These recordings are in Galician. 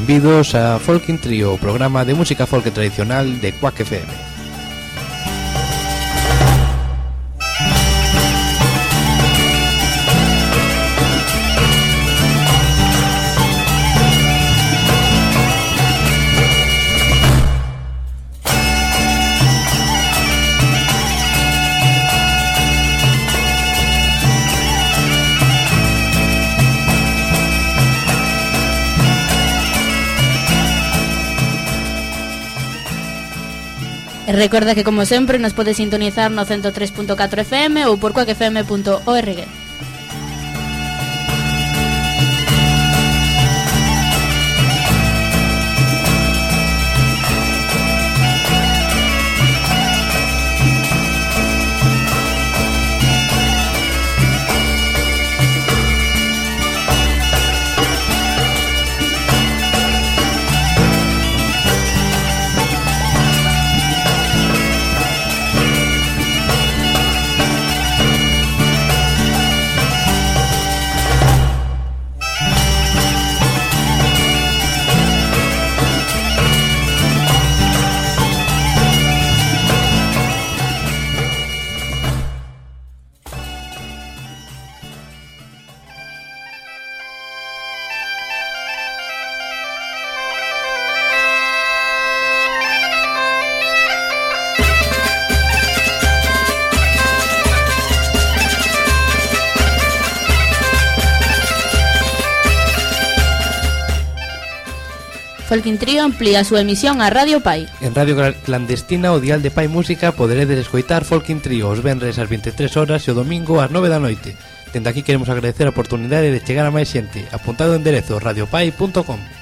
Benvidos a Folkin Trio, programa de música folk tradicional de Quack FM. E recorda que como sempre nos podes sintonizar no 103.4 FM ou por coacfm.org. Folkin Trio amplía a súa emisión a Radio Pai. En Radio Clandestina o dial de Pai Música poderedes escoitar Folkin Trio os venres ás 23 horas e o domingo ás 9 da noite. Dende aquí queremos agradecer a oportunidade de chegar a máis xente. Apuntado o enderezo radiopai.com.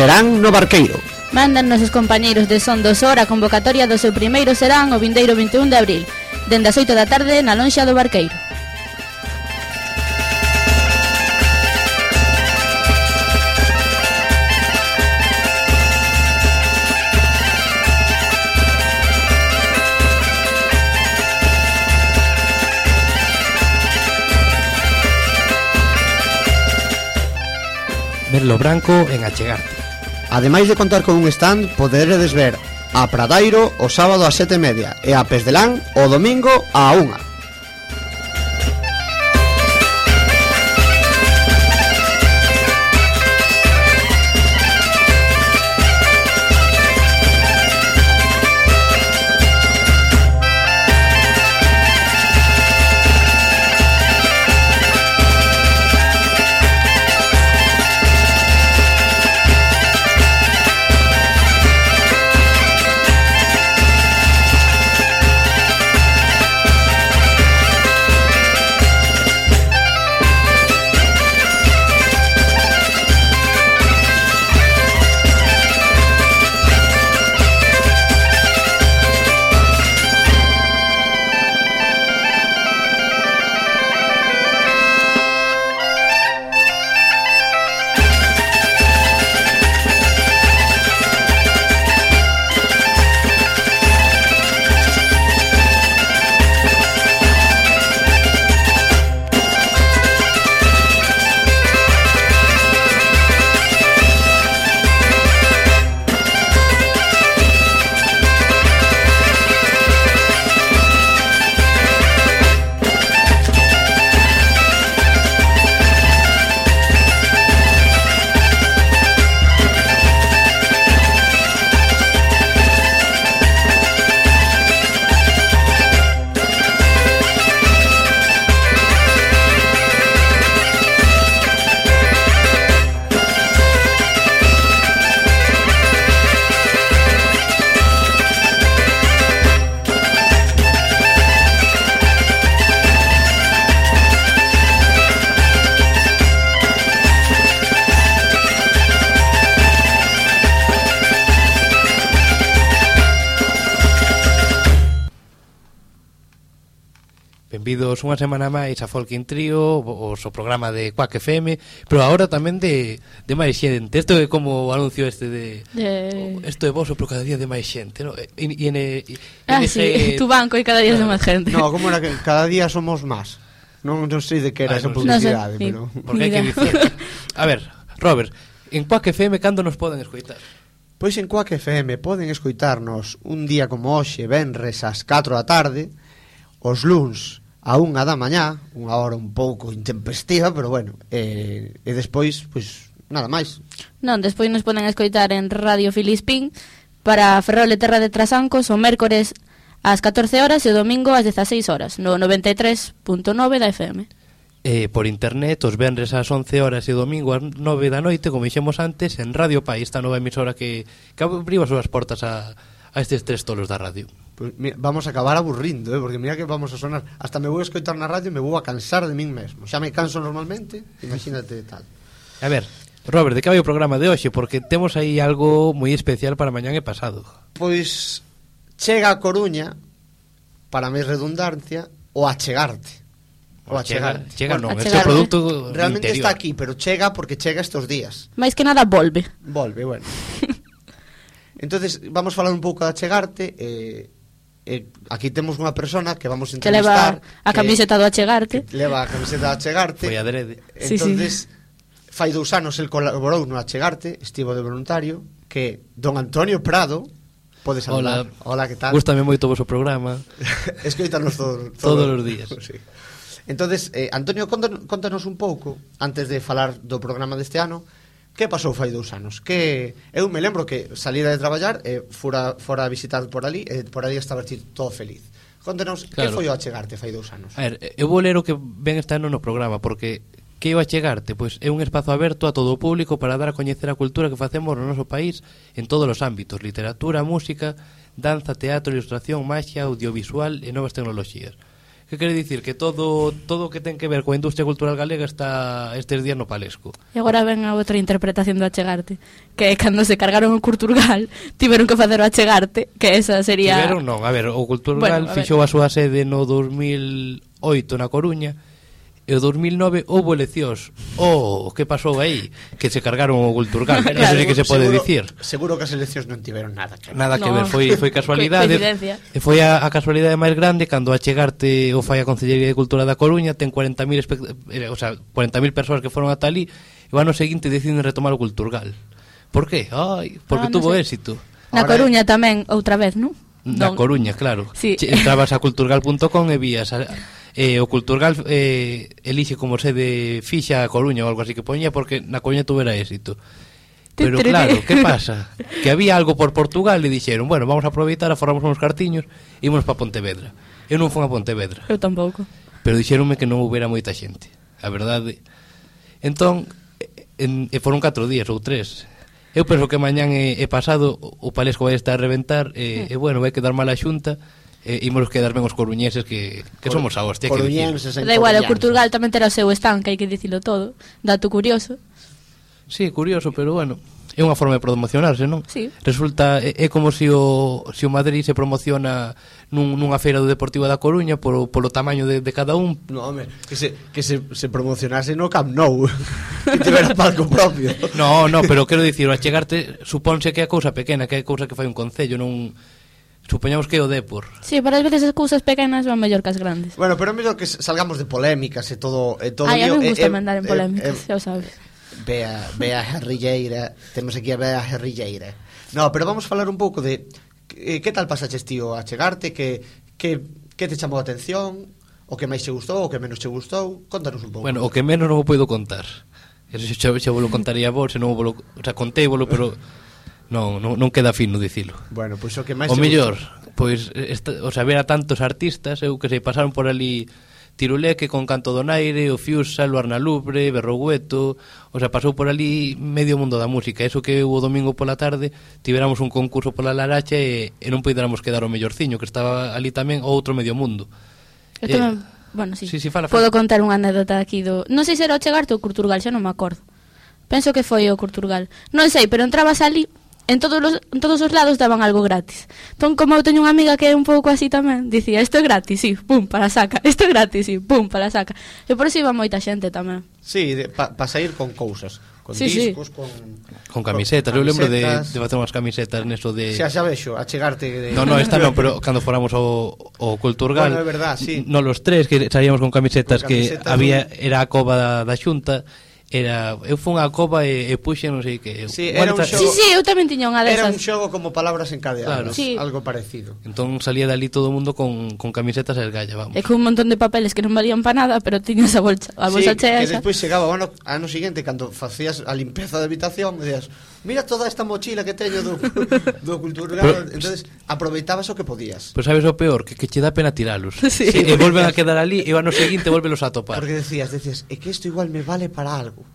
serán no Barqueiro. Mandan nosos compañeiros de Son dos Hora a convocatoria do seu primeiro serán o vindeiro 21 de abril, dende as 8 da tarde na lonxa do Barqueiro. Merlo Branco en Achegarte. Ademais de contar con un stand, poderedes ver a Pradairo o sábado a sete e media e a Pesdelán o domingo a unha. Benvidos unha semana máis a Folkin Trio o, o programa de Quack FM Pero agora tamén de, de máis xente. Isto é como o anuncio este de Isto de... é vos, pero cada día de máis xente no? E, e, en, e, ah, en sí, tu banco e cada día de máis xente No, como era que cada día somos máis Non, non sei de que era Ay, esa no publicidade no sé, pero... Porque hai que dicir A ver, Robert, en Quack FM cando nos poden escoitar? Pois en Coac FM poden escoitarnos un día como hoxe, venres ás 4 da tarde, os luns a unha da mañá, unha hora un pouco intempestiva, pero bueno, eh, e despois, pois, nada máis. Non, despois nos poden escoitar en Radio Filispín para Ferrol e Terra de Trasancos o mércores ás 14 horas e o domingo ás 16 horas, no 93.9 da FM. Eh, por internet, os venres ás 11 horas e domingo ás 9 da noite, como dixemos antes, en Radio País, esta nova emisora que, que abriu as súas portas a, a estes tres tolos da radio pues, mira, vamos a acabar aburrindo, eh, porque mira que vamos a sonar, hasta me vou a escoitar na radio e me vou a cansar de min mesmo. Xa me canso normalmente, imagínate tal. A ver, Robert, de que vai o programa de hoxe? Porque temos aí algo moi especial para mañán e pasado. Pois chega a Coruña, para máis redundancia, o achegarte. O achegarte. Chega, chega bueno, este produto Realmente interior. está aquí, pero chega porque chega estos días. Mais que nada volve. Volve, bueno. Entonces, vamos falar un pouco de achegarte, eh, eh, aquí temos unha persona que vamos a entrevistar que leva a camiseta do Achegarte leva a camiseta do Achegarte foi adrede entonces sí, sí. fai dous anos el colaborou no Achegarte estivo de voluntario que don Antonio Prado Podes hablar. Hola, Hola que tal? Gústame moito o voso programa. Escoítanos todo, todo, todos os días. sí. Entonces, eh, Antonio, contanos, contanos un pouco, antes de falar do programa deste ano, Que pasou fai dous anos? Que eu me lembro que salira de traballar e eh, fora, fora a visitar por ali e eh, por ali estaba ti todo feliz. Contanos, claro. que foi o achegarte fai dous anos? A ver, eu vou ler o que ven este ano no programa porque que iba a chegarte? Pois é un espazo aberto a todo o público para dar a coñecer a cultura que facemos no noso país en todos os ámbitos, literatura, música, danza, teatro, ilustración, magia, audiovisual e novas tecnoloxías. Que quere dicir que todo todo o que ten que ver coa industria cultural galega está estes días no palesco. E agora ven a outra interpretación do achegarte, que é cando se cargaron o Culturgal, tiveron que facer o achegarte, que esa sería Tiveron non, a ver, o Culturgal bueno, a fixou a súa sede no 2008 na Coruña e o 2009 houve eleccións. Oh, que pasou aí? Que se cargaron o Culturgal. claro. Non sei que se pode seguro, dicir. Seguro que as eleccións non tiveron nada que ver. Nada no. que ver, foi, foi casualidade. e foi a, a casualidade máis grande cando a chegarte o fai a Consellería de Cultura da Coruña, ten 40.000 eh, o sea, 40.000 persoas que foron ata ali, e o ano seguinte deciden retomar o Culturgal. Por que? Ai, porque ah, no tuvo sé. éxito. Na Ahora, Coruña tamén, outra vez, non? Na Coruña, claro. Sí. Entrabas a culturgal.com e vías a, eh, o Culturgal eh, elixe como sede fixa a Coruña ou algo así que poñía porque na Coruña tuvera éxito. Pero claro, que pasa? Que había algo por Portugal e dixeron, bueno, vamos a aproveitar, aforramos uns cartiños e imos para Pontevedra. Eu non fui a Pontevedra. Eu tampouco. Pero dixeronme que non houbera moita xente. A verdade. Entón, en, e foron 4 días ou 3. Eu penso que mañán e, e pasado o Palesco vai estar a reventar e, mm. e bueno, vai quedar mala xunta eh, imos quedarme os coruñeses que, que Cor somos a hostia coruñenses que da igual, o Portugal tamén terá o seu stand que hai que dicilo todo, dato curioso Sí, curioso, pero bueno É unha forma de promocionarse, non? Sí. Resulta, é, é como se o, se o Madrid se promociona nun, nunha feira do Deportivo da Coruña polo, polo tamaño de, de cada un. No, home, que se, que se, se promocionase no Camp Nou, que tivera palco propio. No, no, pero quero dicir, a chegarte, supónse que é cousa pequena, que é cousa que fai un concello, non supoñamos que é o Depor. Sí, pero ás veces as cousas pequenas van mellor que as grandes. Bueno, pero é mellor que salgamos de polémicas e todo... E todo Ai, lío, a mí me gusta eh, eh, mandar en eh, polémicas, eh, eh, xa o sabes. Bea, Bea Herrilleira, temos aquí a Bea Herrilleira. No, pero vamos falar un pouco de que, que tal pasaches tío a chegarte, que, que, que te chamou a atención, o que máis te gustou, o que menos te gustou, contanos un pouco. Bueno, o que menos non o podo contar. Eso xa, xa volo contaría vos, se non volo, o sea, contévolo, pero non, non, non queda fino dicilo. Bueno, pois pues, o que máis O mellor, pois esta, o sea, a tantos artistas, eu que sei, pasaron por ali Tiruleque con Canto do Naire, o Fiusa, o Arnalubre, Berrogueto, o sea, pasou por ali medio mundo da música. Eso que o domingo pola tarde tiveramos un concurso pola Laracha e, e non poidéramos quedar o mellorciño, que estaba ali tamén o outro medio mundo. Eu tamén, eh, bueno, sí. sí, sí fala, fala. Podo contar unha anécdota aquí do... Non sei se era o chegarte o Curturgal, xa non me acordo. Penso que foi o Curturgal. Non sei, pero entrabas ali en todos os, en todos os lados daban algo gratis. Entón, como eu teño unha amiga que é un pouco así tamén, dicía, isto é gratis, sí, pum, para saca, isto é gratis, sí, pum, para saca. E por iso iba moita xente tamén. Sí, de, pa, pa sair con cousas, con sí, discos, sí. con... Con camisetas, con camisetas. eu lembro de, de facer unhas camisetas neso de... Xa xa vexo, a chegarte de... No, no, esta non, pero cando foramos ao, ao Culturgal Bueno, é verdad, sí No, los tres que saíamos con camisetas, con camisetas que había, era a cova da, da xunta era eu fun á copa e, e puxe non sei que. Sí, era un xogo, sí, sí, eu tamén tiña unha desas. era un xogo como palabras encadeadas claro. sí. algo parecido. Entón salía dali todo o mundo con, con camisetas e galla vamos. E con un montón de papeles que non valían para nada pero tiñas a bolsa, a bolsa sí, chea que despois chegaba o ano, ano siguiente cando facías a limpeza da habitación decías mira toda esta mochila que teño do, do cultural pero, entonces aproveitabas o que podías. Pero sabes o peor, que, que che dá pena tiralos. Sí. Sí, e volven a quedar ali e o ano seguinte volvelos a topar porque decías, decías, é que isto igual me vale para algo.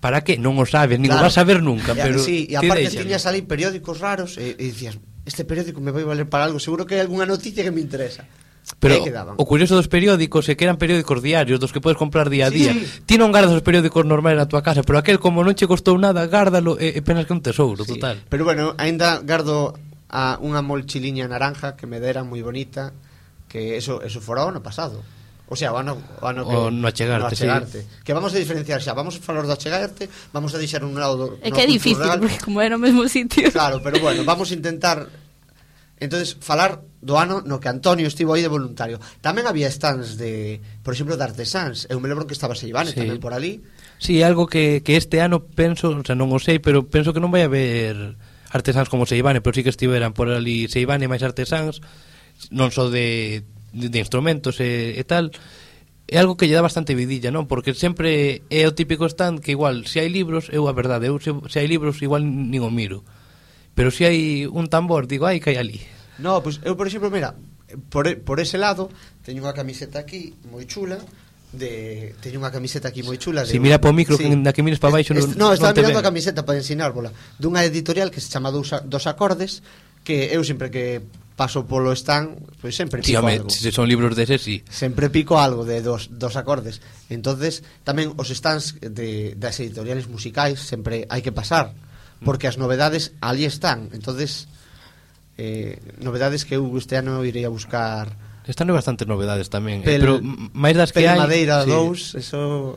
Para que? Non o sabes, nin claro. vas a saber nunca pero sí, e aparte tiñas ali periódicos raros e, e dicías, este periódico me vai valer para algo seguro que hai algunha noticia que me interesa. Pero o curioso dos periódicos é que eran periódicos diarios, dos que podes comprar día a día. Sí. Ti non gardas os periódicos normais na tua casa, pero aquel como non che costou nada, gárdalo e, e penas que un tesouro sí. total. Pero bueno, aínda gardo a unha molchiliña naranja que me dera moi bonita, que eso eso fora o ano pasado. O sea, o ano, o ano que, o no achegarte, no achegarte. Sí. que vamos a diferenciar xa, vamos a falar do achegarte, vamos a deixar un lado do, É no que é difícil, porque como é no mesmo sitio. Claro, pero bueno, vamos a intentar entonces falar do ano no que Antonio estivo aí de voluntario. Tamén había stands de, por exemplo, de artesáns. Eu me lembro que estaba Seivane sí. tamén por ali. Sí, algo que, que este ano penso, o sea, non o sei, pero penso que non vai haber artesáns como Seivane, pero sí que estiveran por ali Seivane máis artesáns, non só de, de, de instrumentos e, e tal, é algo que lle dá bastante vidilla, non? Porque sempre é o típico stand que igual, se hai libros, eu a verdade, eu se, se hai libros igual nin o miro. Uh pero si hai un tambor, digo, ai, que hai ali. No, pois pues, eu, por exemplo, mira, por, por ese lado, teño unha camiseta aquí moi chula, de teño unha camiseta aquí moi chula de Si mira po micro sí. que na que mires para baixo non No, estaba mirando a camiseta para ensinárvola dunha editorial que se chama Dos, dos acordes que eu sempre que paso polo stand, pois pues sempre pico home, algo. Se son libros de ese, sí. Sempre pico algo de dos, dos acordes. Entonces, tamén os stands de, das editoriales musicais sempre hai que pasar porque as novedades ali están. Entonces, eh, novedades que eu este ano irei a buscar. Están bastante novedades tamén, eh, pel, eh, pero máis das que hai. Madeira 2, sí. eso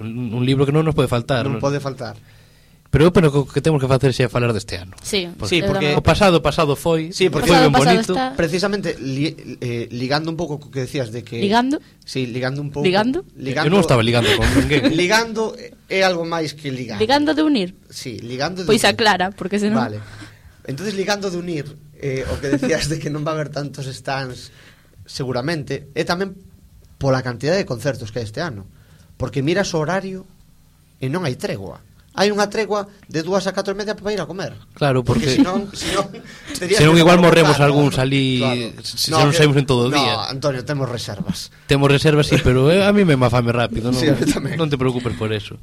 un, un libro que non nos pode faltar. Non, non pode faltar. Pero eu penso que o que temos que facer é falar deste ano. Sí, porque, sí, porque o pasado pasado foi, sí, porque foi ben bonito. Está... Precisamente li, eh, ligando un pouco co que decías de que Ligando? Sí, ligando un pouco. Ligando? ligando? Eu non estaba ligando con ninguén. ligando é algo máis que ligar. Ligando de unir. Sí, ligando de Pois unir. aclara, porque senón Vale. Entonces ligando de unir eh, o que decías de que non va a haber tantos stands seguramente é tamén pola cantidad de concertos que hai este ano. Porque miras o horario e non hai tregua hai unha tregua de dúas a catro e media para ir a comer. Claro, porque, porque senón, senón, que igual morremos claro, algúns ali, claro. se no, non saímos en todo o no, día. Antonio, temos reservas. Temos reservas, sí, pero eh, a mí me mafame rápido, non, sí, non te preocupes por eso.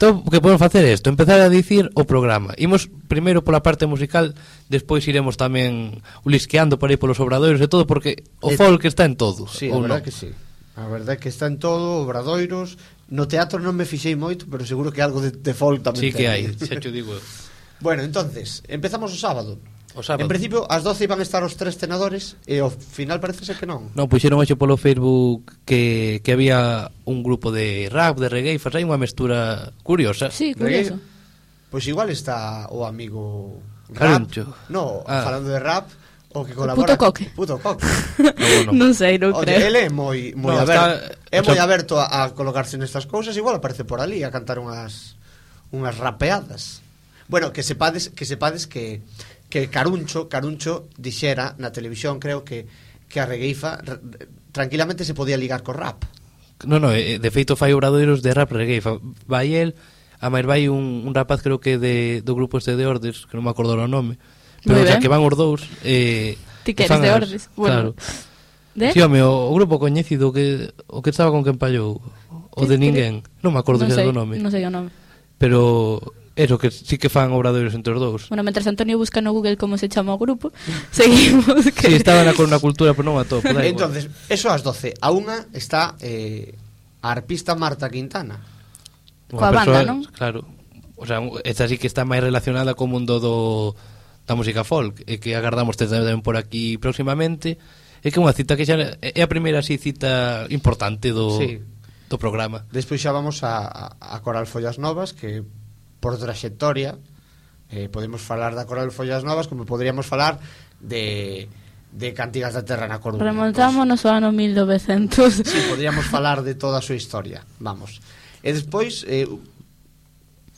Entón, que podemos facer isto? Empezar a dicir o programa. Imos primeiro pola parte musical, despois iremos tamén ulisqueando por aí polos obradoiros e todo, porque o folk está en todo. Sí, a verdad no? que sí. A verdad que está en todo, obradoiros, No teatro non me fixei moito, pero seguro que algo de, de folk tamén Sí que hai, xa te digo. bueno, entonces, empezamos o sábado. O sábado. En principio, ás 12 iban a estar os tres tenadores E ao final parece ser que non Non, pois puxeron hoxe polo Facebook que, que había un grupo de rap, de reggae Faz hai unha mestura curiosa Sí, curioso. Pois igual está o amigo rap No, ah. falando de rap O que colabora. Puto coque. Puto coque. no, non sei, non Oye, creo. Ele é moi moi no, aberto, está, é moi aberto a, a colocarse nestas cousas, igual aparece por ali a cantar unhas unhas rapeadas. Bueno, que sepades que sepades que que Caruncho, Caruncho dixera na televisión, creo que que a regueifa tranquilamente se podía ligar co rap. No, no, eh, de feito fai obradoiros de rap regueifa. Vai el, a máis vai un, un rapaz creo que de, do grupo este de Ordes, que non me acordo o nome, Pero xa que van os dous eh, Ti queres de ordes bueno. Claro. De? Sí, home, o, o grupo coñecido que, o que estaba con quen pallou O de ninguén Non me acordo non xa sei, do nome. Non sei o nome. Pero Eso, que sí que fan obradoiros entre os dous. Bueno, mentras Antonio busca no Google como se chama o grupo Seguimos que... Sí, estaba na Corona Cultura, pero non a todo Entonces, eso ás 12 A unha está eh, a arpista Marta Quintana. Coa banda, non? Claro. O sea, esta sí que está máis relacionada co mundo do da música folk e que agardamos ter tamén por aquí próximamente é que é unha cita que xa é a primeira así cita importante do, sí. do programa. Despois xa vamos a, a Coral Follas Novas que por traxectoria eh, podemos falar da Coral Follas Novas como podríamos falar de de Cantigas da Terra na Coruña. Remontámonos pues, ao ano 1900 Sí, podríamos falar de toda a súa historia. Vamos. E despois, eh,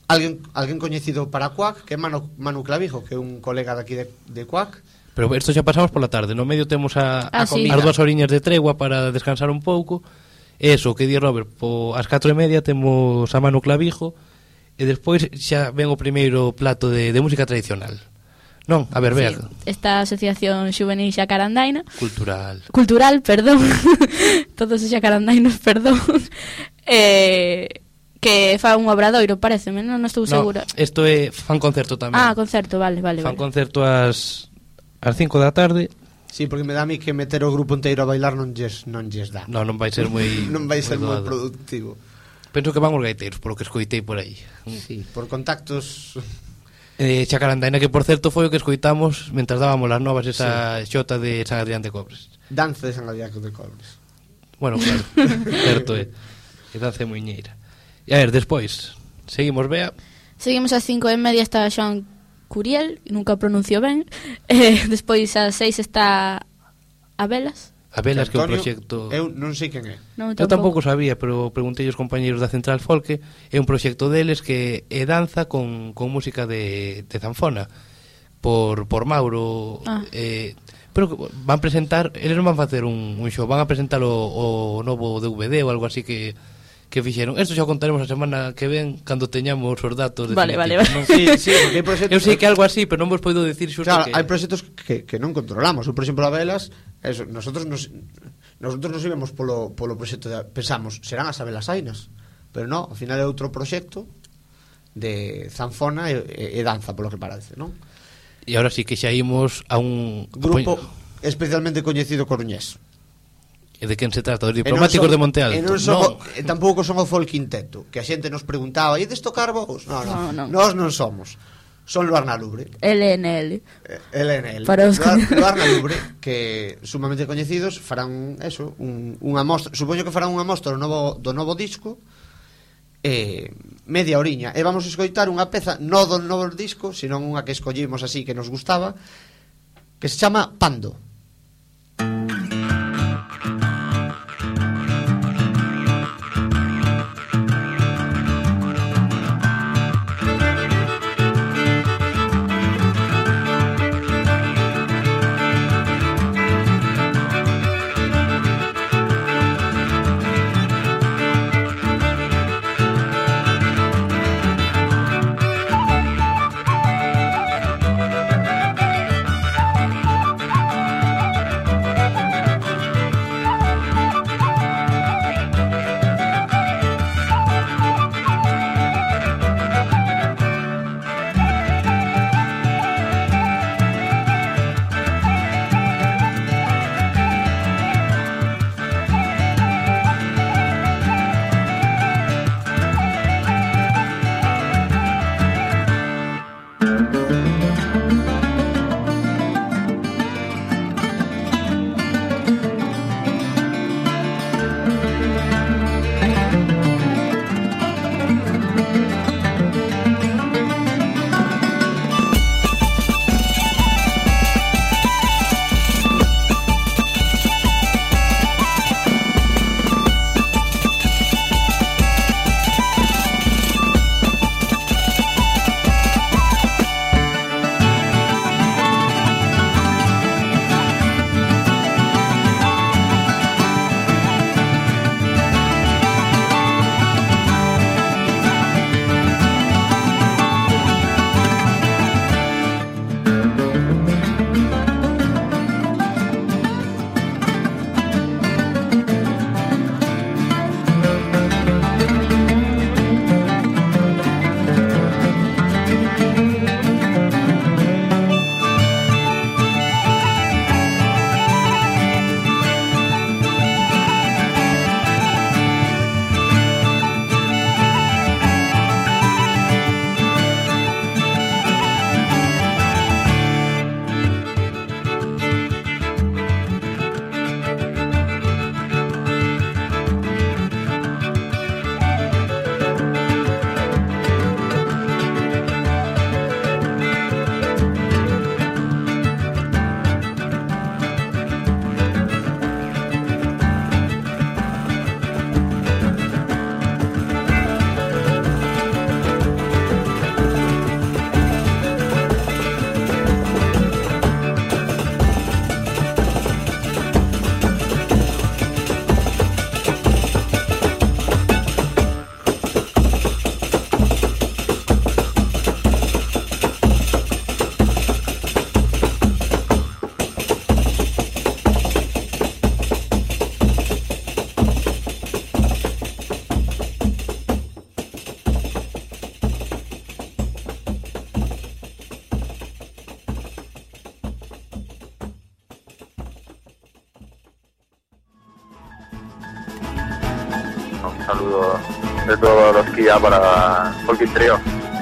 Alguén, alguén coñecido para Cuac Que é Manu, Manu Clavijo Que é un colega daqui de, de Cuac Pero isto xa pasamos pola tarde No medio temos a, ah, a sí. as dúas oriñas de tregua Para descansar un pouco. Eso, que di Robert, po, as 4 e media temos a Manu Clavijo E despois xa ven o primeiro plato de, de música tradicional. Non, a ver, sí, Esta asociación juvenil xacarandaina. Cultural. Cultural, perdón. Todos os xacarandainos, perdón. Eh, que fa un obradoiro, pareceme, non, non estou segura. No, isto é fan concerto tamén. Ah, concerto, vale, vale. Fan vale. concerto ás ás 5 da tarde. Sí, porque me dá a mí que meter o grupo inteiro a bailar non lles, non lles dá. No, non vai ser moi non vai ser moi productivo. Penso que van os gaiteiros, polo que escoitei por aí. Sí, por contactos Eh, Chacarandaina que por certo foi o que escoitamos mentras dábamos as novas esa sí. xota de San Adrián de Cobres. Danza de San Adrián de Cobres. Bueno, claro. certo é. Eh. E danza muiñeira. E a ver, despois, seguimos, Bea. Seguimos ás 5 e media está Joan Curiel, nunca pronuncio ben. Eh, despois ás 6 está Abelas. Abelas, que é un proxecto... Eu non sei quen é. No, eu tampouco sabía, pero preguntei aos compañeiros da Central Folke. é un proxecto deles que é danza con, con música de, de zanfona, por, por Mauro... Ah. Eh, pero van presentar, eles non van facer un, un show, van a presentar o, o novo DVD ou algo así que que fixeron. Esto xa o contaremos a semana que ven cando teñamos os datos de Vale, vale, vale. Non, sí, sí, porque hai proxectos... Eu sei que algo así, pero non vos podo dicir xusto claro, que... hai proxectos que, que non controlamos. Eu, por exemplo, a velas, eso, nosotros nos, nosotros nos íbamos polo, polo proxecto de, pensamos, serán as Avelas ainas. Pero non, ao final é outro proxecto de zanfona e, e, e danza, polo que parece, non? E agora sí que xa imos a un... Grupo especialmente coñecido coruñés. E de quen se trata? Dos diplomáticos son, de Monte Alto? E non son, non. O, e tampouco son o folk Quinteto, que a xente nos preguntaba, e destocar vos? Non, non, no, no. nós non somos. Son Luarna Lubre. LNL. Eh, LNL. Para os... Luar, Luarna Lubre, que sumamente coñecidos, farán eso, un, unha mostra, supoño que farán unha mostra do novo, do novo disco, eh, media oriña e vamos a escoitar unha peza non do novo disco, senón unha que escollimos así que nos gustaba, que se chama Pando.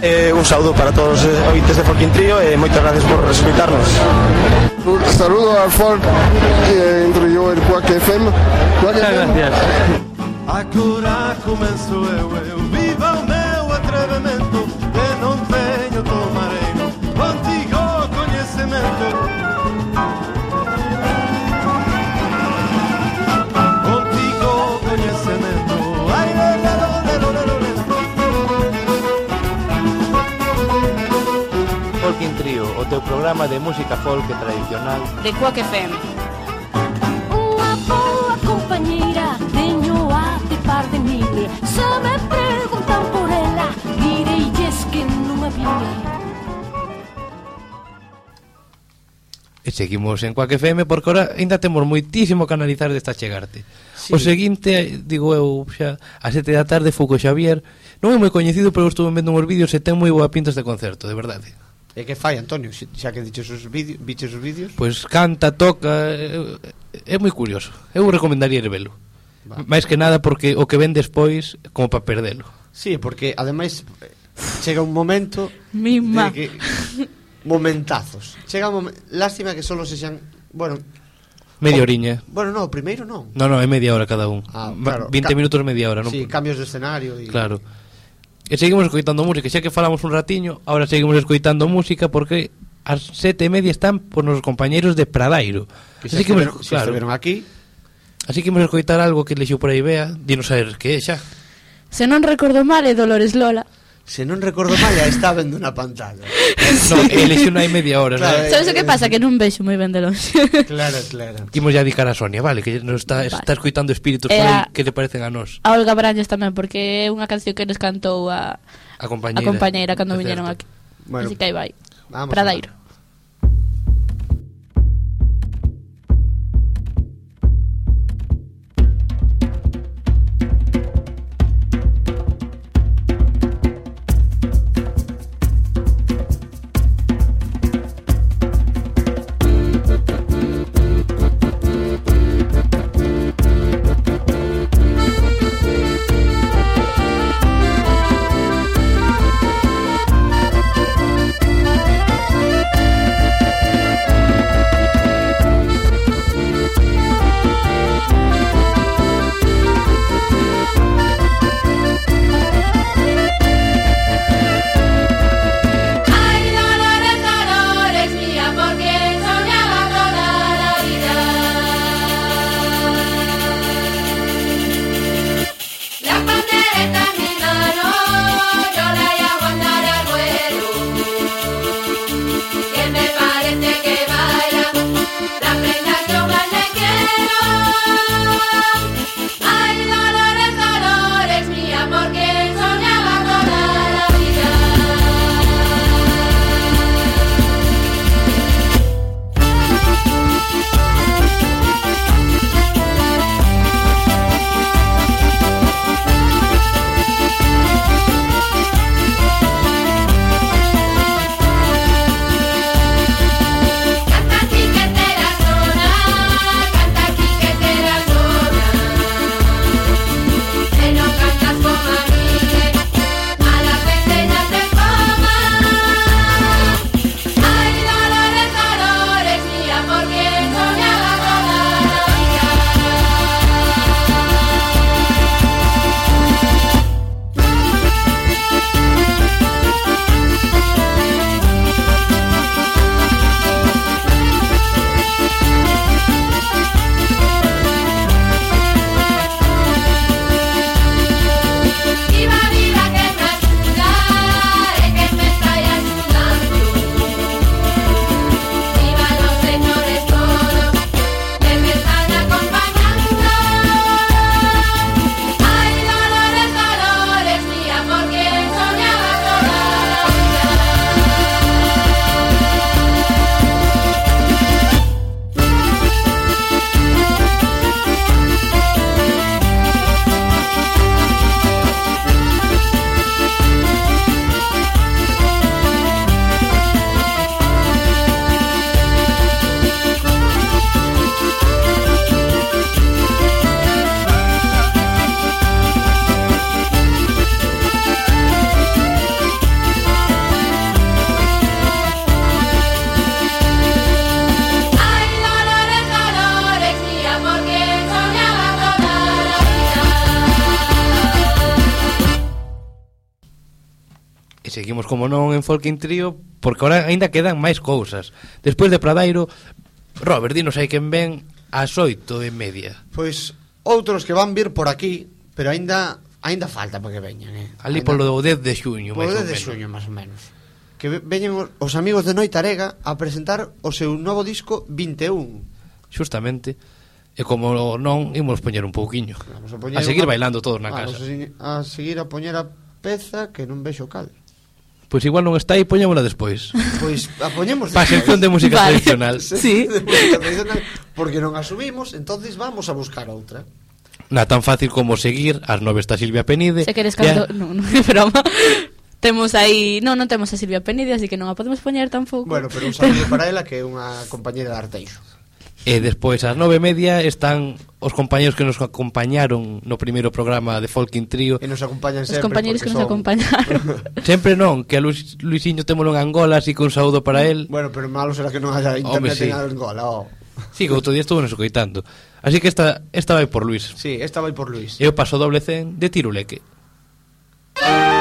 Eh, un saludo para todos os eh, ointes de Folkin Trio e moitas gracias por escutarnos. Un saludo al folk que introdujo el Quack FM. Quack FM. Agora começo eu, eu viva Trío, o teu programa de música folk e tradicional de Cuac FM. Unha boa compañeira teño a de par de mime Se me preguntan por ela, direilles que non a vive E seguimos en Cuac FM porque ahora ainda temos moitísimo que analizar desta chegarte. Sí. O seguinte, digo eu, xa, a sete da tarde Fuco Xavier, non é moi coñecido, pero estuve vendo uns vídeos e ten moi boa pinta este concerto, de verdade. E que fai, Antonio? Xa que diches os vídeos, viches os vídeos? Pois pues canta, toca, é, é moi curioso. Eu recomendaría ir velo. Máis que nada porque o que ven despois como para perdelo. Sí, porque ademais chega un momento Mima. de que momentazos. Chega un momen... lástima que solo se xan, bueno, Media oriña. Bueno, no, primeiro non. No, no, é media hora cada un. Ah, claro. 20 Ca minutos, media hora, non. Sí, cambios de escenario e y... Claro. E seguimos escoitando música, xa que falamos un ratiño, ahora seguimos escoitando música porque as sete e media están por nos compañeiros de Pradairo. Que Así que, estiveron, claro, estiveron aquí. Así que imos escoitar algo que lexeu por aí Bea, dinos a ver que é xa. Se non recordo mal é Dolores Lola. Se non recordo mal, ya está vendo na pantalla. sí. No, unha hai media hora, claro, non? Sabes o que eh, pasa? Eh. Que non vexo moi ben de longe. claro, claro. Imos ya dedicar a Sonia, vale, que nos está, vale. está escoitando espíritus eh, a, que le parecen a nós. A Olga Brañas tamén, porque é unha canción que nos cantou a, a compañeira, a compañeira cando viñeron aquí. Bueno, Así que aí vai. Vamos Pradairo. Folking Trio porque ahora aínda quedan máis cousas. Despois de Pradairo, Robert, dinos hai quen ven ás oito e media. Pois outros que van vir por aquí, pero aínda aínda falta para que veñan, eh. Ali ainda... polo 10 de xuño, máis ou menos. 10 de xuño, máis ou menos. Que veñen os amigos de Noitarega a presentar o seu novo disco 21. Justamente. E como non, imos poñer un pouquiño. Vamos a, poñer a seguir unha... bailando todos na ah, casa. A, a seguir a poñer a peza que non vexo cal. Pois igual non está aí, poñémola despois. Pois a poñemos Pa sección de música vale. tradicional. Sí. De música tradicional, porque non asumimos, entonces vamos a buscar outra. Na tan fácil como seguir, as nove está Silvia Penide. Se queres canto... Non, non, é broma. Temos aí... Non, non temos a Silvia Penide, así que non a podemos poñer tampouco. Bueno, pero un saludo para ela que é unha compañera de Arteixo. E despois ás nove e media están os compañeros que nos acompañaron no primeiro programa de Folking Trio. E nos acompañan sempre Os compañeros que nos son... acompañaron. Sempre non, que a Luisinho temolo en Angola Así que un saúdo para él. Bueno, pero malo será que non haya internet sí. en Angola oh. Sí, que outro día estuvo nos coitando Así que esta, esta vai por Luis. Sí, esta vai por Luis. E o paso doble cen de tiruleque. Música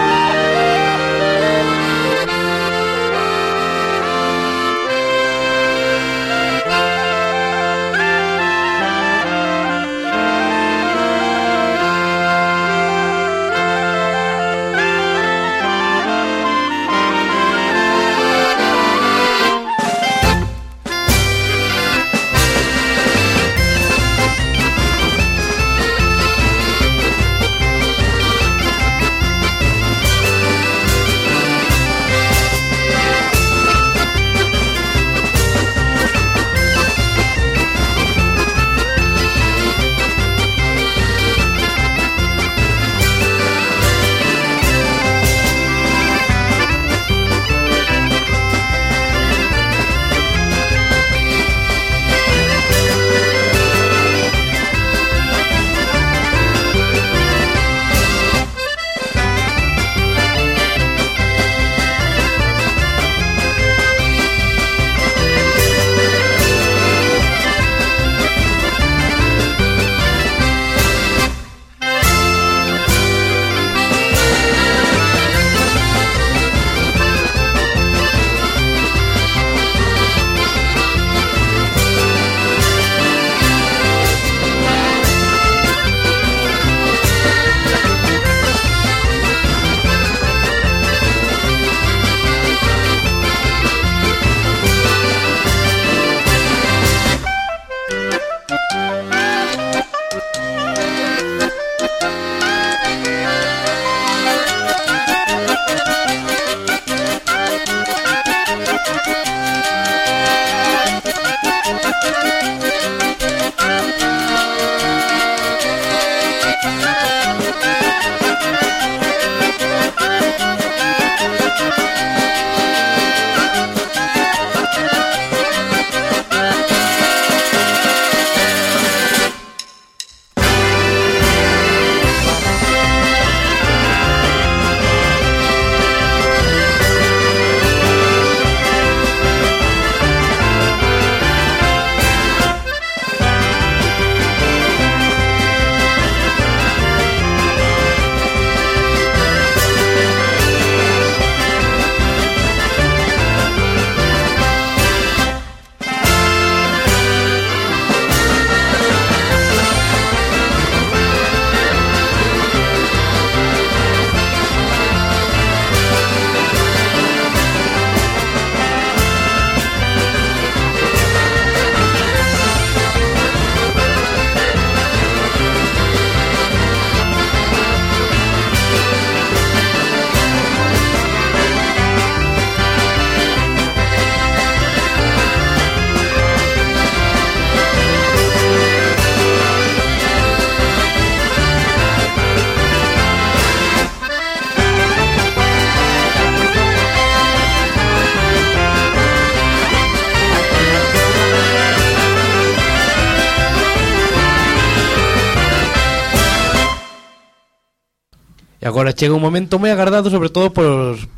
agora chega un momento moi agardado sobre todo polos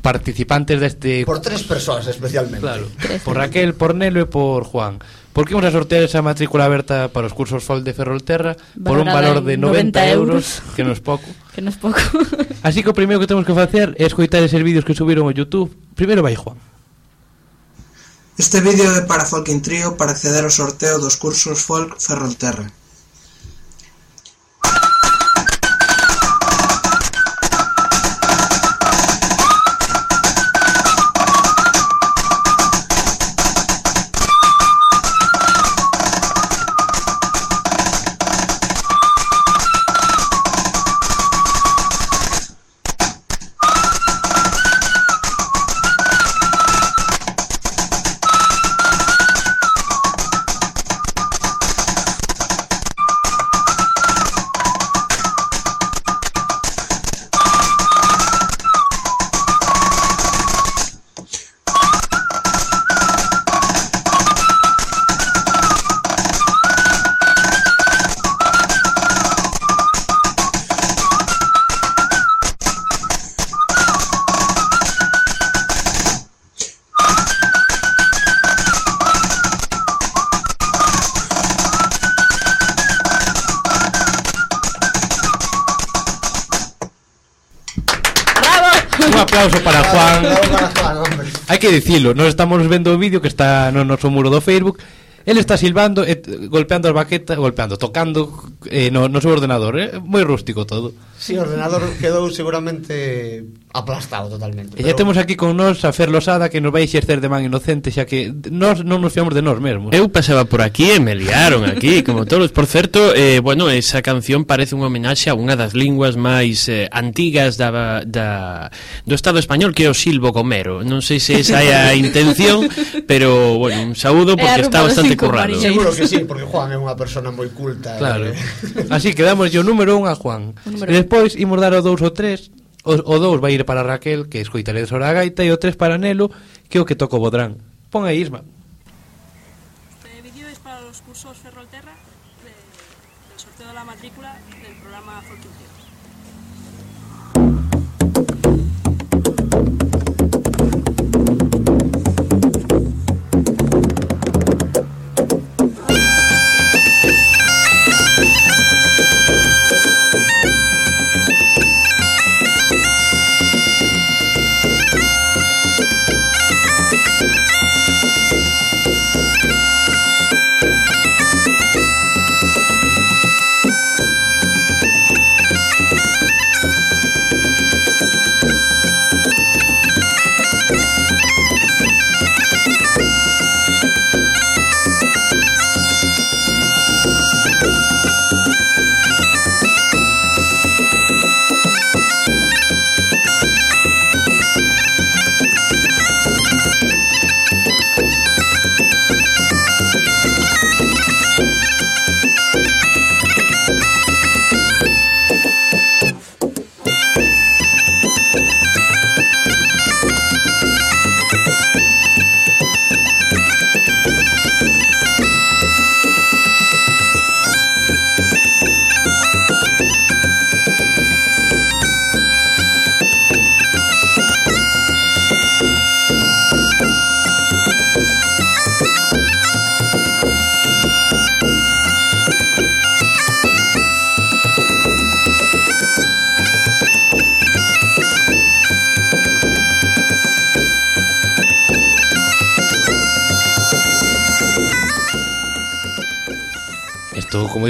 participantes deste Por tres persoas especialmente. Claro, por Raquel, por Nelo e por Juan. Porque vamos a sortear esa matrícula aberta para os cursos FOL de Ferrolterra por un valor de 90, 90 euros, que é pouco. que non é pouco. Así que o primeiro que temos que facer é escoitar eses vídeos que subiron ao YouTube. Primeiro vai Juan. Este vídeo é para Folkin Trio para acceder ao sorteo dos cursos Folk Ferrolterra. dicilo, nós estamos vendo o vídeo que está no noso muro do Facebook Ele está silbando, eh, golpeando as baquetas, golpeando, tocando eh, no, no seu ordenador, eh, moi rústico todo. Si, sí, o ordenador quedou seguramente aplastado totalmente. E pero... temos aquí con nós a Fer Losada que nos vai exercer de man inocente, xa que nós non nos fiamos de nós mesmos. Eu pasaba por aquí e me liaron aquí, como todos. Por certo, eh, bueno, esa canción parece unha homenaxe a unha das linguas máis eh, antigas da, da, do Estado español, que é o silbo gomero. Non sei se esa é a intención, pero, bueno, un saúdo porque está bastante currado. Marillas. Seguro que sí, porque Juan é unha persona moi culta. Eh. Claro. Eh. Así que damos o número un a Juan. Número Despois imos dar o 2 ou 3 O 2 vai ir para Raquel, que escoitaré sobre a gaita E o 3 para Nelo, que é o que toco o Bodrán. Pon aí, Isma.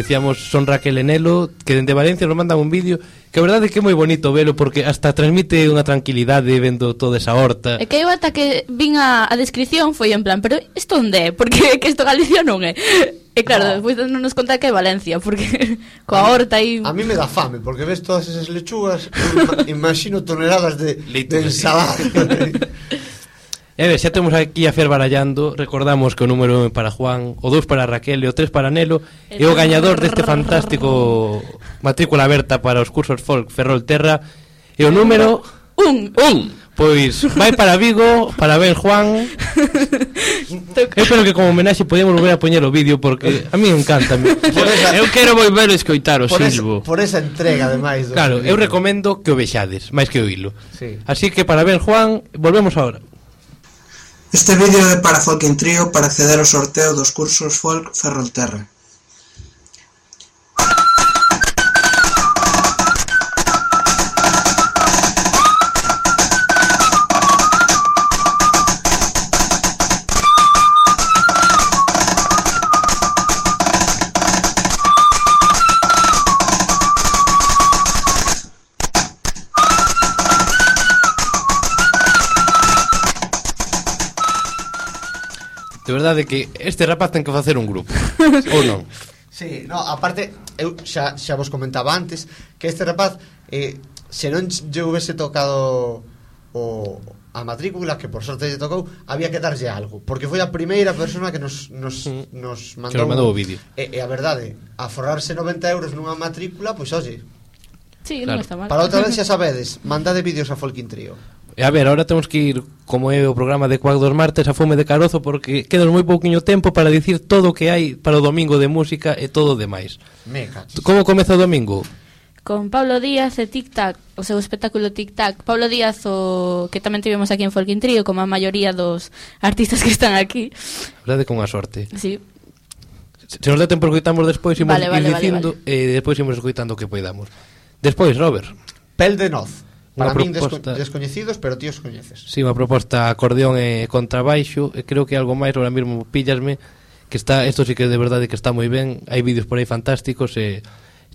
decíamos, son Raquel Enelo, que dende Valencia nos mandan un vídeo, que a verdade é que é moi bonito velo, porque hasta transmite unha tranquilidade vendo toda esa horta. E que eu ata que vin a, a descripción foi en plan, pero isto onde é? Porque que isto Galicia non é. E claro, despois non nos conta que é Valencia, porque coa horta aí... A mí me dá fame, porque ves todas esas lechugas, imagino toneladas de, de ensalada. E ver, xa temos aquí a Fer barallando Recordamos que o número é para Juan O 2 para Raquel e o 3 para Nelo E o gañador deste fantástico Matrícula aberta para os cursos folk Ferrol Terra E o número Un, un. Pois vai para Vigo Para ver Juan. Eu espero que como homenaxe podemos volver a poñer o vídeo Porque a mí encanta esa... Eu quero volver a escoitar o por silbo esa, Por esa entrega ademais Claro, eu recomendo que o vexades Máis que oílo sí. Así que para ver Juan Volvemos agora Este vídeo é para Folkin Trio para acceder ao sorteo dos cursos Folk Ferrolterra. verdade que este rapaz ten que facer un grupo Ou non? Sí, no, aparte eu xa, xa vos comentaba antes Que este rapaz eh, Se non lle houvese tocado o, a matrícula que por sorte lle tocou había que darlle algo porque foi a primeira persona que nos, nos, mm. nos mandou, que nos mandou o vídeo e, e a verdade a forrarse 90 euros nunha matrícula pois oxe Sí, claro. non está mal. Para outra vez xa sabedes, mandade vídeos a Folkin Trio. E a ver, ahora temos que ir, como é o programa de Cuac dos Martes, a Fume de Carozo, porque quedas moi pouquiño tempo para dicir todo o que hai para o domingo de música e todo o demais. Como comeza o domingo? Con Pablo Díaz e Tic Tac, o seu espectáculo Tic Tac. Pablo Díaz, o que tamén tivemos aquí en Folkin Trio, como a maioría dos artistas que están aquí. Verdade con a sorte. Sí. Se nos dá tempo escoitamos despois, imos vale, vale, ir dicindo, vale, e eh, despois imos escoitando o que poidamos. Despois, Robert. Pel de Noz. Para min proposta... descoñecidos, pero tíos coñeces. Si, sí, unha proposta acordeón e contrabaixo, e creo que algo máis ahora mesmo pillasme que está, isto sí que de verdade que está moi ben, hai vídeos por aí fantásticos e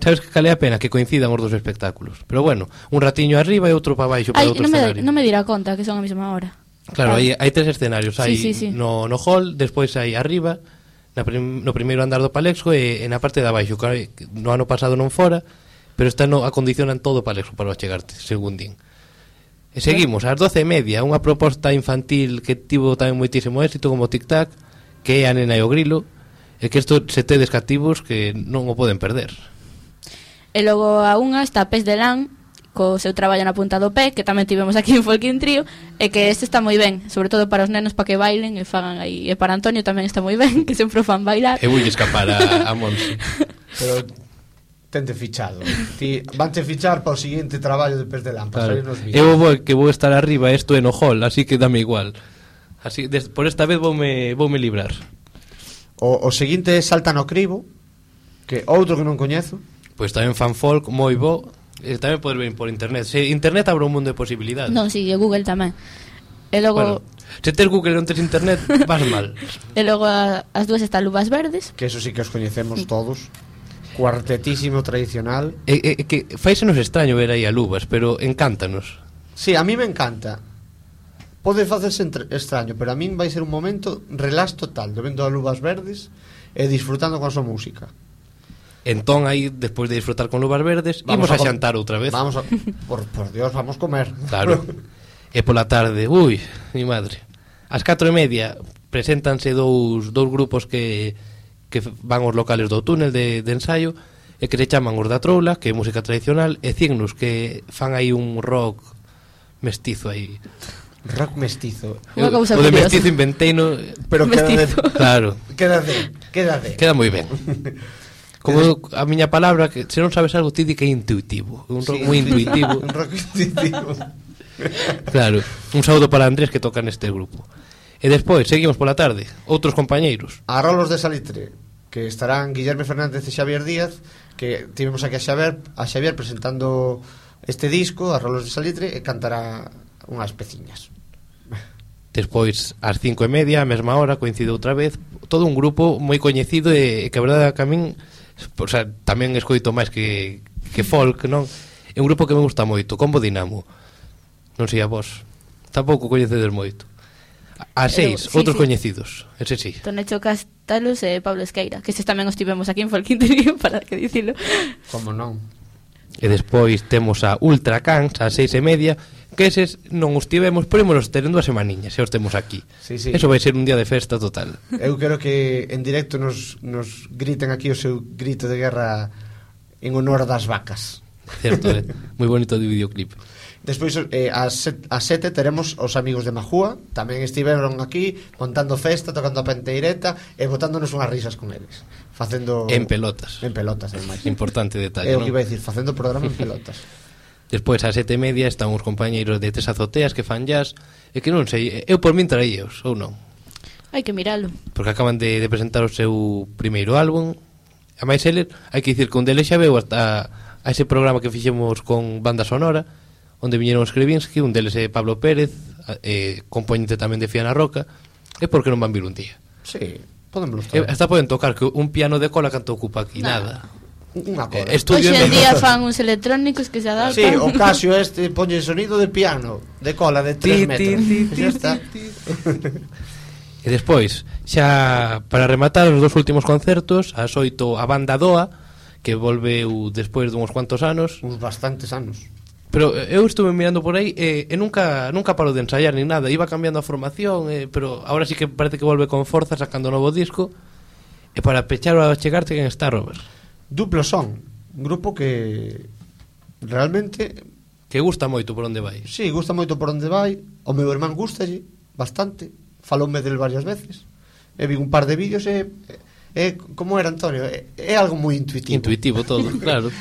Sabes que cale a pena que coincidan os dos espectáculos Pero bueno, un ratiño arriba e outro para baixo para Ay, outro non me, escenario Non me dirá conta que son a mesma hora Claro, hai, hai tres escenarios hai sí, sí, sí. No, no hall, despois hai arriba na prim, No primeiro andar do Palexco E, e na parte de abaixo que No ano pasado non fora pero esta no acondicionan todo para eso, para chegarte, según din. E seguimos, ás doce e media, unha proposta infantil que tivo tamén moitísimo éxito como Tic Tac, que é a nena e o grilo, e que isto se tedes cativos que non o poden perder. E logo a unha está Pes de Lan, co seu traballo na punta do pé, que tamén tivemos aquí en Folkin Trio, e que este está moi ben, sobre todo para os nenos para que bailen e fagan aí. E para Antonio tamén está moi ben, que sempre o fan bailar. E vou escapar a, a Monsi. Pero tente fichado. Ti vanche fichar para o seguinte traballo de Pes de Lampa, claro. Eu vou que vou estar arriba, isto é no hall, así que dame igual. Así des, por esta vez voume voume librar. O, o seguinte é Salta no Cribo, que outro que non coñezo. Pois pues tamén fan folk moi bo, e tamén podes ver por internet. Se internet abre un mundo de posibilidades. Non, si, sí, Google tamén. E logo bueno. Se tes Google e non tes internet, vas mal. e logo a, as dúas están luvas verdes. Que eso sí que os coñecemos todos cuartetísimo tradicional. E, e, que faísenos extraño ver aí a Luvas, pero encántanos. Sí, a mí me encanta. Pode facerse entre, extraño, pero a min vai ser un momento relax total, vendo a Luvas Verdes e disfrutando con a súa música. Entón aí, despois de disfrutar con Luvas Verdes, vamos imos a, a xantar outra vez. Vamos a, por, por Dios, vamos comer. Claro. e pola tarde, ui, mi madre. Ás catro e media preséntanse dous, dous grupos que que van os locales do túnel de, de ensaio e que se chaman os da troula, que é música tradicional, e Cignus, que fan aí un rock mestizo aí. Rock mestizo. Unha cousa o de mestizo inventeino, pero mestizo. queda de, claro. Queda de, queda de. Queda moi ben. Como a miña palabra, que se non sabes algo ti di que é intuitivo, un rock sí, moi intuitivo. un rock intuitivo. claro, un saúdo para Andrés que toca neste grupo. E despois seguimos pola tarde, outros compañeiros. Arolos de Salitre que estarán Guillerme Fernández e Xavier Díaz, que tivemos aquí a Xavier, a Xavier presentando este disco, Arrolos de Salitre, e cantará unhas peciñas. Despois, ás cinco e media, a mesma hora, coincide outra vez, todo un grupo moi coñecido e que a verdade que a min, o sea, tamén escoito máis que, que folk, non? É un grupo que me gusta moito, Combo Dinamo. Non sei a vos, tampouco coñecedes moito. A seis, sí, outros sí. coñecidos, ese sí. Tonecho Castalos e Pablo Esqueira, que estes tamén os tivemos aquí en Folquinterío, para que dicilo. Como non. E despois temos a Ultra Cans a seis e media, que eses non os tivemos, pero imos ter en dúas semaninhas, se os temos aquí. Sí, sí. Eso vai ser un día de festa total. Eu quero que en directo nos, nos griten aquí o seu grito de guerra en honor das vacas. Certo, eh? moi bonito de videoclip. Despois eh, a, set, a sete teremos os amigos de Majúa. Tamén estiveron aquí montando festa, tocando a penteireta E botándonos unhas risas con eles. Facendo En pelotas. En pelotas, ademais Importante detalle, É o que iba a dicir, facendo programa en pelotas. Despois ás sete e media están os compañeiros de tres azoteas que fan jazz. E que non sei, eu por min traíos, ou non? Hai que miralo. Porque acaban de, de presentar o seu primeiro álbum. A máis eles, hai que dicir que un deles xa veu hasta a ese programa que fixemos con banda sonora onde viñeron os Krevinsky, un deles é Pablo Pérez, eh, componente tamén de Fiana Roca, e por que non van vir un día? Sí, poden eh, Hasta poden tocar que un piano de cola canto ocupa aquí nada. nada. Unha cola. Eh, estudio Hoxe en día fan uns electrónicos que se adaptan. Sí, o Casio este poñe sonido de piano, de cola de 3 metros. Ti, ti, ti, ti, E despois, xa para rematar os dos últimos concertos, as oito a banda Doa, que volveu despois dunhos cuantos anos. Uns bastantes anos. Pero eh, eu estuve mirando por aí e, e nunca nunca parou de ensaiar ni nada, iba cambiando a formación, e, pero ahora sí que parece que volve con forza sacando novo disco. E para pechar o chegarte quen está Robert. Duplo son, un grupo que realmente que gusta moito por onde vai. Sí, gusta moito por onde vai, o meu irmán gustalle bastante, faloume del varias veces. E vi un par de vídeos e, e como era Antonio, é, é algo moi intuitivo. Intuitivo todo, claro.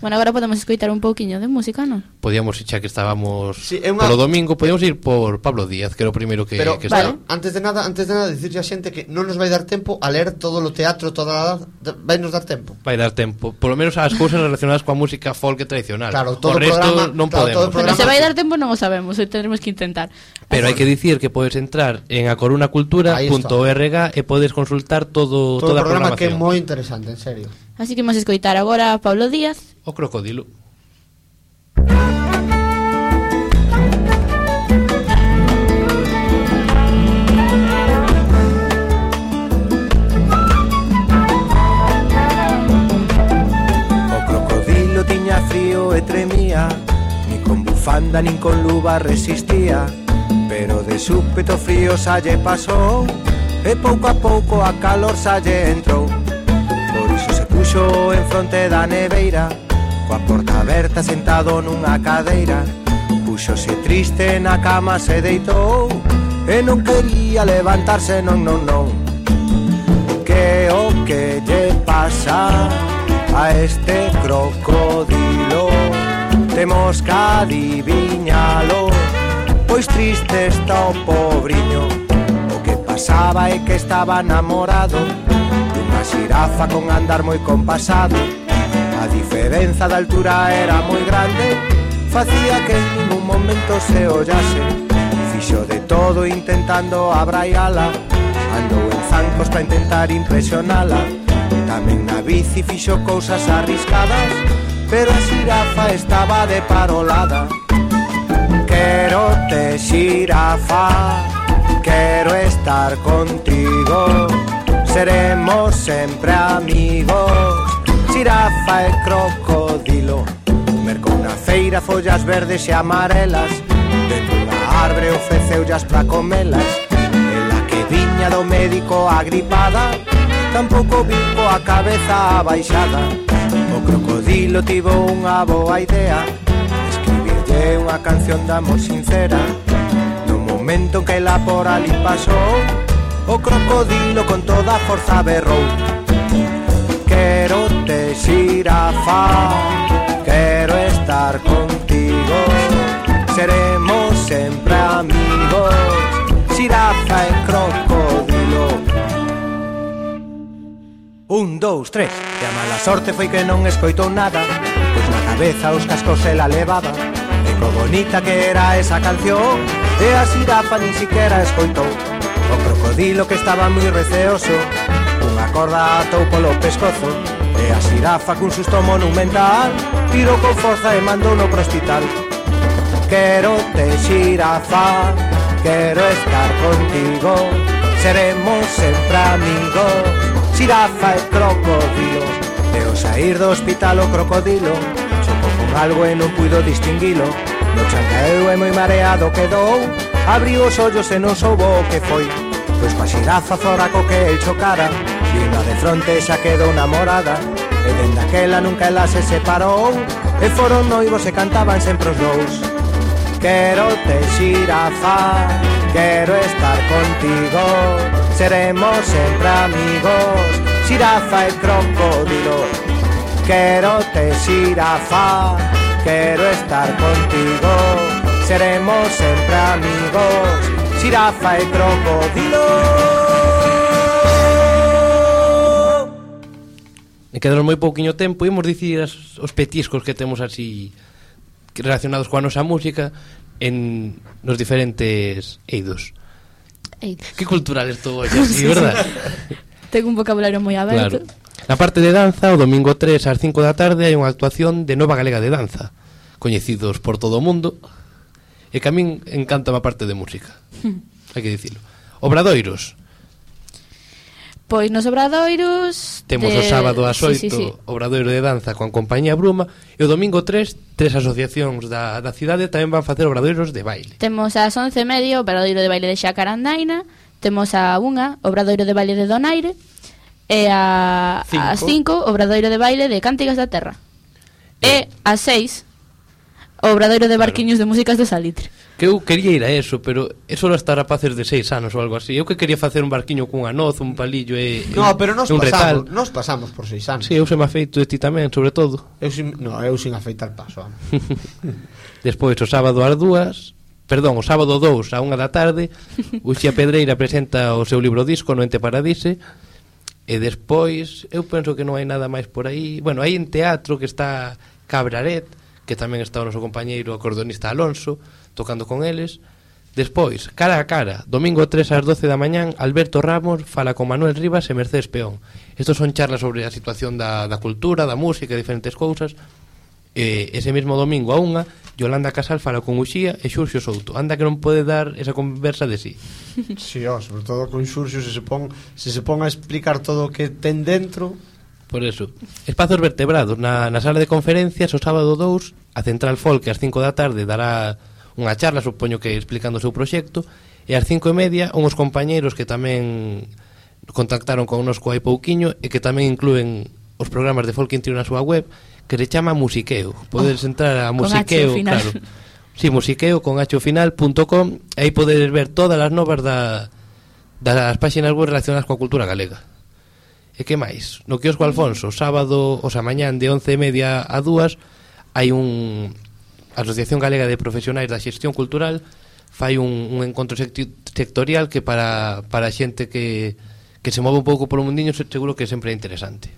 Bueno, agora podemos escoitar un pouquiño de música, non? Podíamos, xa que estábamos sí, é unha... polo domingo, podíamos ir por Pablo Díaz, que era o primeiro que, Pero, que vale. está. antes de nada, antes de nada, dicirle a xente que non nos vai dar tempo a ler todo o teatro, toda a... vai nos dar tempo. Vai dar tempo, polo menos as cousas relacionadas coa música folk tradicional. Claro, todo o resto programa, non claro, podemos. Todo programa... Pero se vai dar tempo non o sabemos, hoy tendremos que intentar. Pero hai que dicir que podes entrar en acorunacultura.org e podes consultar todo, todo toda a programa que é moi interesante, en serio. Así que imos escoitar agora a Pablo Díaz. O crocodilo. O crocodilo tiña frío e tremía Ni con bufanda nin con luva resistía Pero de súpeto frío salle pasou E pouco a pouco a calor salle entrou bicho en fronte da neveira Coa porta aberta sentado nunha cadeira Puxose triste na cama se deitou E non quería levantarse, non, non, non. Que o que lle pasa a este crocodilo? Temos que adivinhalo Pois triste está o pobriño. O que pasaba é que estaba namorado xirafa con andar moi compasado. A diferenza da altura era moi grande Facía que en ningún momento se ollase. Fixo de todo intentando abraiala Andou en zancos para intentar impresionala. Tamén na bici fixo cousas arriscadas Pero a xirafa estaba de parolada Quero te xirafa Quero estar contigo seremos sempre amigos. Xirafa e crocodilo Mercou na feira follas verdes e amarelas. Dentro da arbre ofreceullas pra comelas. Ela que viña do médico agripada Tampouco vico a cabeza abaixada. O crocodilo tivo unha boa idea Escribirlle unha canción de amor sincera. No momento que ela por ali pasou O crocodilo con toda a forza berrou. Quero te xirafa Quero estar contigo. Seremos sempre amigos Xirafa e crocodilo. Un, dous, tres. E a mala sorte foi que non escoitou nada Pois na cabeza os cascos se la levaba. E co bonita que era esa canción E a xirafa ni siquiera escoitou. O crocodilo que estaba moi receoso Unha corda atou polo pescozo E a xirafa cun susto monumental Tirou con forza e mandou no pro hospital Quero te xirafa Quero estar contigo Seremos sempre amigos Xirafa e crocodilo. Deo sair do hospital o crocodilo Chocou con algo e non puido distinguilo. No chancaeu e moi mareado quedou Abriu os ollos e non soubo o que foi. Pois coa xirafa fora co que el chocara Vino de fronte xa quedou namorada E dende aquela nunca ela se separou E foron noivos e cantaban sempre os dous. Quero te xirafa Quero estar contigo Seremos sempre amigos. Xirafa e crocodilo Quero te xirafa Quero estar contigo seremos sempre amigos, xirafa e crocodilo. E quedaron moi pouquiño tempo, imos dicir as, os petiscos que temos así relacionados coa nosa música en nos diferentes eidos. Eidos. Que cultural estou hoxe, sí, verdad? Tengo un vocabulario moi aberto. Claro. Na parte de danza, o domingo 3 ás 5 da tarde hai unha actuación de Nova Galega de Danza, coñecidos por todo o mundo, E que a min encanta a parte de música. Hai que dicilo. Obradoiros. Pois nos Obradoiros... Temos de... o sábado ás 8 sí, sí, sí. Obradoiro de Danza con Compañía Bruma e o domingo 3, tres asociacións da, da cidade tamén van facer Obradoiros de baile. Temos ás 11 medio Obradoiro de baile de Xacarandaina, temos a unha Obradoiro de baile de Donaire e a, cinco. Obradoiro de baile de Cántigas da Terra. E, e a o obradoiro de barquiños claro. de músicas de Salitre. Que eu quería ir a eso, pero eso era hasta rapaces de seis anos ou algo así. Eu que quería facer un barquiño cunha noz, un palillo e No, pero nos un pasamos, retal. nos pasamos por seis anos. Si, sí, eu se me afeito de ti tamén, sobre todo. Eu sin, no, eu sin afeitar paso. Despois o sábado ás dúas, perdón, o sábado 2 a unha da tarde, Uxía Pedreira presenta o seu libro disco Noente Paradise. E despois, eu penso que non hai nada máis por aí. Bueno, hai en teatro que está Cabraret, que tamén estaba o noso compañeiro acordeonista Alonso, tocando con eles. Despois, cara a cara, domingo 3 ás 12 da mañán, Alberto Ramos fala con Manuel Rivas e Mercedes Peón. Estos son charlas sobre a situación da, da cultura, da música e diferentes cousas. E, ese mesmo domingo a unha, Yolanda Casal fala con Uxía e Xurxio Souto. Anda que non pode dar esa conversa de sí. Si, sí, ó, sobre todo con Xurxio se se pon, se se pon a explicar todo o que ten dentro, Por eso, espazos vertebrados. Na, na sala de conferencias o sábado 2 a Central Folk ás 5 da tarde dará unha charla, supoño que explicando o seu proxecto e ás 5 e media unhos compañeiros que tamén contactaron con nosco hai pouquiño e que tamén incluen os programas de Folk Intrio na súa web que se chama Musiqueo. Podedes oh, entrar a Musiqueo, claro. Sí, musiqueo con hfinal.com e aí podedes ver todas as novas da, das páxinas web relacionadas coa cultura galega. E que máis? No quiosco Alfonso, sábado, o sea, mañán de 11 e media a 2 hai un Asociación Galega de Profesionais da Xestión Cultural fai un, un encontro sectorial que para, para a xente que, que se move un pouco polo mundiño seguro que sempre é interesante.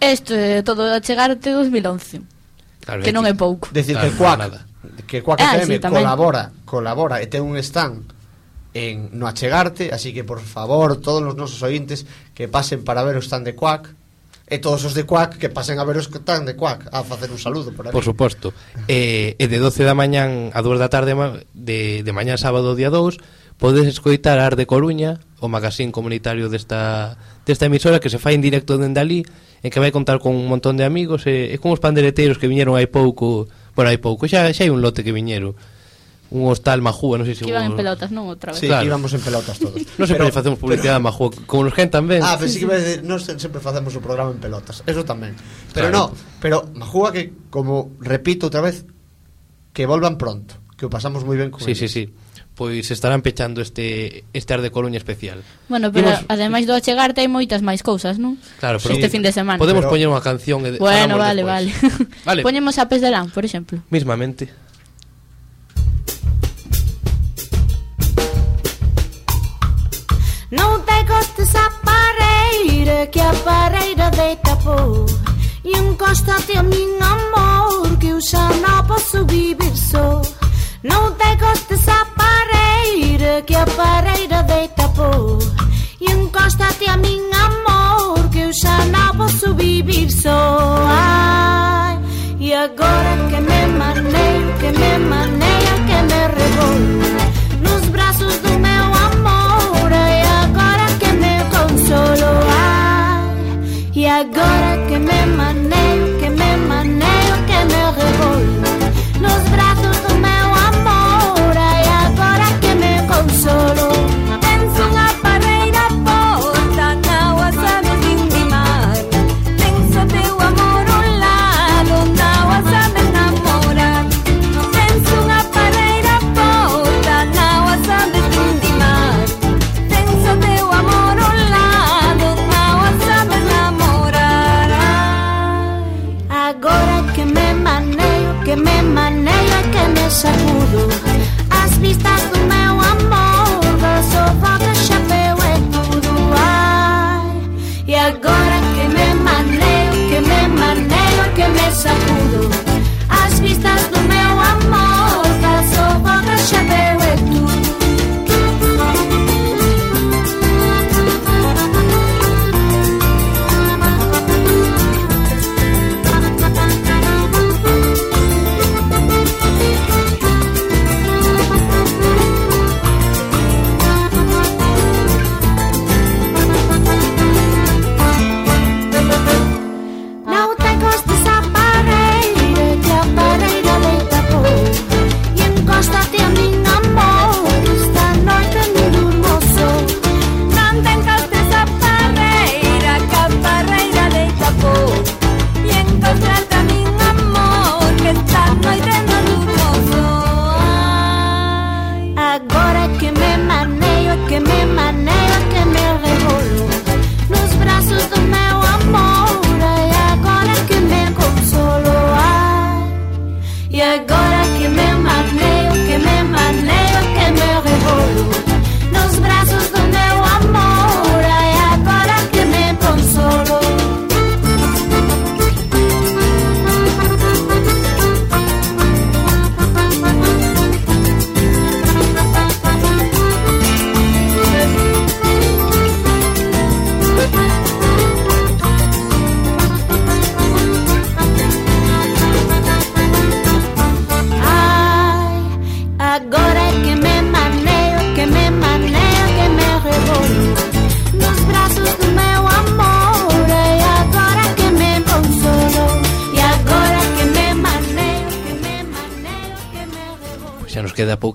Isto é eh, todo a chegarte 2011. Claro, que non é pouco. Decir claro, que Cuac, que Cuac ah, FM sí, tamén. colabora, colabora e ten un stand en no achegarte, así que por favor, todos os nosos ointes que pasen para ver o stand de Quack, e todos os de Quack que pasen a ver os stand de Quack a facer un saludo por aquí. Por suposto. Eh, e de 12 da mañán a 2 da tarde de, de mañán sábado día 2 podes escoitar Ar de Coruña, o magazín comunitario desta, desta emisora que se fai en directo dende ali en que vai contar con un montón de amigos e, e con os pandereteiros que viñeron hai pouco por hai pouco, xa, xa hai un lote que viñeron un hostal Majúa, non sei se... Que iban vos... en pelotas, non? Outra vez. Sí, claro. íbamos en pelotas todos. non sempre pero, facemos publicidade pero... Majúa, como nos gen tamén. Ah, pero sí, sí que decir, non sempre facemos o programa en pelotas, eso tamén. Pero claro. no, pero Majúa que, como repito outra vez, que volvan pronto, que o pasamos moi ben con Sí, ellos. sí, sí pois estarán pechando este este Ar de Coruña especial. Bueno, pero Imos... ademais do achegarte hai moitas máis cousas, non? Claro, pero este fin de semana. Podemos pero... poñer unha canción e Bueno, vale, vale. vale. Poñemos a Pes de Lan, por exemplo. Mismamente. Não te gostes a pareira que a pareira deita por. E encosta-te a mim, amor, que eu já não posso viver só. Não te gostes a pareira que a pareira deita por. E encosta-te a mim, amor, que eu já não posso viver só. Ai, E agora que me maneio, que me maneia, que me rebolo agora que me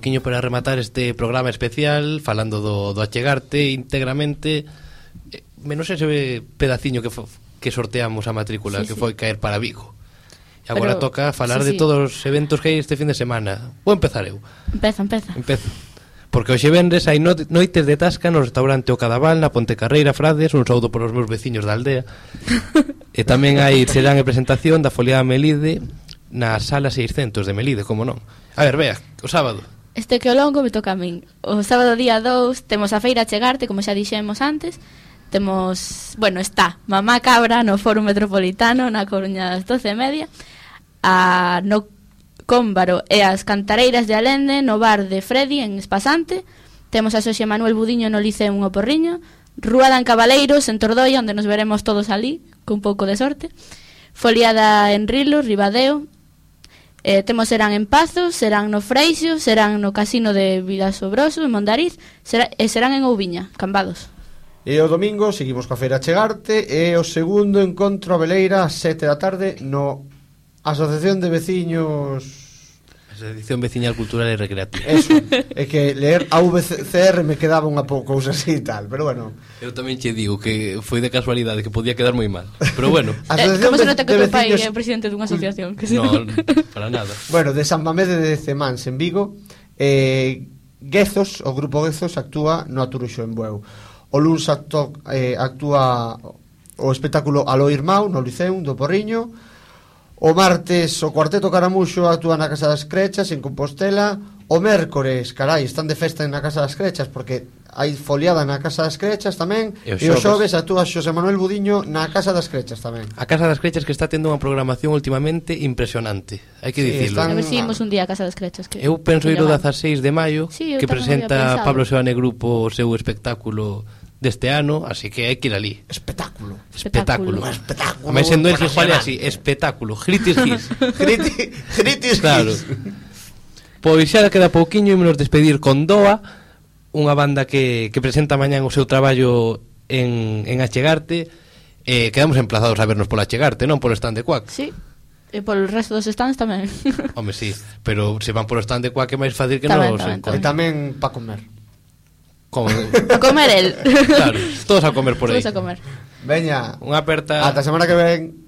pouquiño para rematar este programa especial falando do, do achegarte íntegramente eh, menos ese pedaciño que, fo, que sorteamos a matrícula sí, que sí. foi caer para Vigo E agora Pero, toca falar sí, sí. de todos os eventos que hai este fin de semana Vou empezar eu Empeza, empeza Empezo Porque hoxe vendres hai noites de tasca no restaurante O Cadaval, na Ponte Carreira, Frades, un saúdo por os meus veciños da aldea. e tamén hai serán e presentación da Foliada Melide na Sala 600 de Melide, como non. A ver, vea, o sábado. Este que o longo me toca a min. O sábado día 2 temos a feira a chegarte, como xa dixemos antes. Temos, bueno, está Mamá Cabra no Foro Metropolitano na Coruña das 12 e media. A, no Cómbaro e as Cantareiras de Alende no bar de Freddy en Espasante. Temos a Xoxe Manuel Budiño no Liceo Un Oporriño. Rúa dan Cabaleiros en Tordoia, onde nos veremos todos ali, con pouco de sorte. Foliada en Rilos, Ribadeo, Eh, temos serán en Pazo, serán no Freixo, serán no Casino de Vilasobroso, en Mondariz, será, e serán en Ouviña, Cambados. E o domingo seguimos coa Feira Chegarte e o segundo encontro a Veleira, sete da tarde, no Asociación de Veciños Asociación Veciñal Cultural e Recreativa. Eso, é que ler AVCR me quedaba unha pouco cousa así e tal, pero bueno. Eu tamén che digo que foi de casualidade que podía quedar moi mal, pero bueno. Eh, como se nota que o teu pai é presidente dunha asociación? Que se... No, para nada Bueno, de San Mamés de Decemans en Vigo, eh, Guezos, o grupo Guezos actúa no Aturuxo en Bueu. O luns acto, eh, actúa o espectáculo Aloir Mau no Liceum do Porriño, O martes o Cuarteto Caramuxo actúa na Casa das Crechas en Compostela. O mércores, carai, están de festa na Casa das Crechas Porque hai foliada na Casa das Crechas tamén. E, o e os xoves. actúa Xosé Manuel Budiño na Casa das Crechas tamén. A Casa das Crechas que está tendo unha programación últimamente impresionante Hai que sí, dicirlo están... A ver se si imos un día a Casa das Crechas que... Eu penso ir o 16 de maio sí, Que presenta Pablo Seoane Grupo o seu espectáculo deste ano, así que hai que ir ali. Espectáculo. Espectáculo. Espectáculo. Me en Noel igual así, espectáculo. Gritis gis. gritis, gritis claro. gis. Pois xa queda pouquiño e menos despedir con Doa, unha banda que, que presenta mañán o seu traballo en, en Achegarte. Eh, quedamos emplazados a vernos pola Achegarte, non polo stand de Cuac. Sí. E polo resto dos stands tamén. Home, sí, pero se van polo stand de Cuac é máis fácil que tamén, nos tamén, tamén. E tamén pa comer. A comer el. Claro, todos a comer por todos. Todos a comer. Veña. Unha aperta. Ata semana que ven.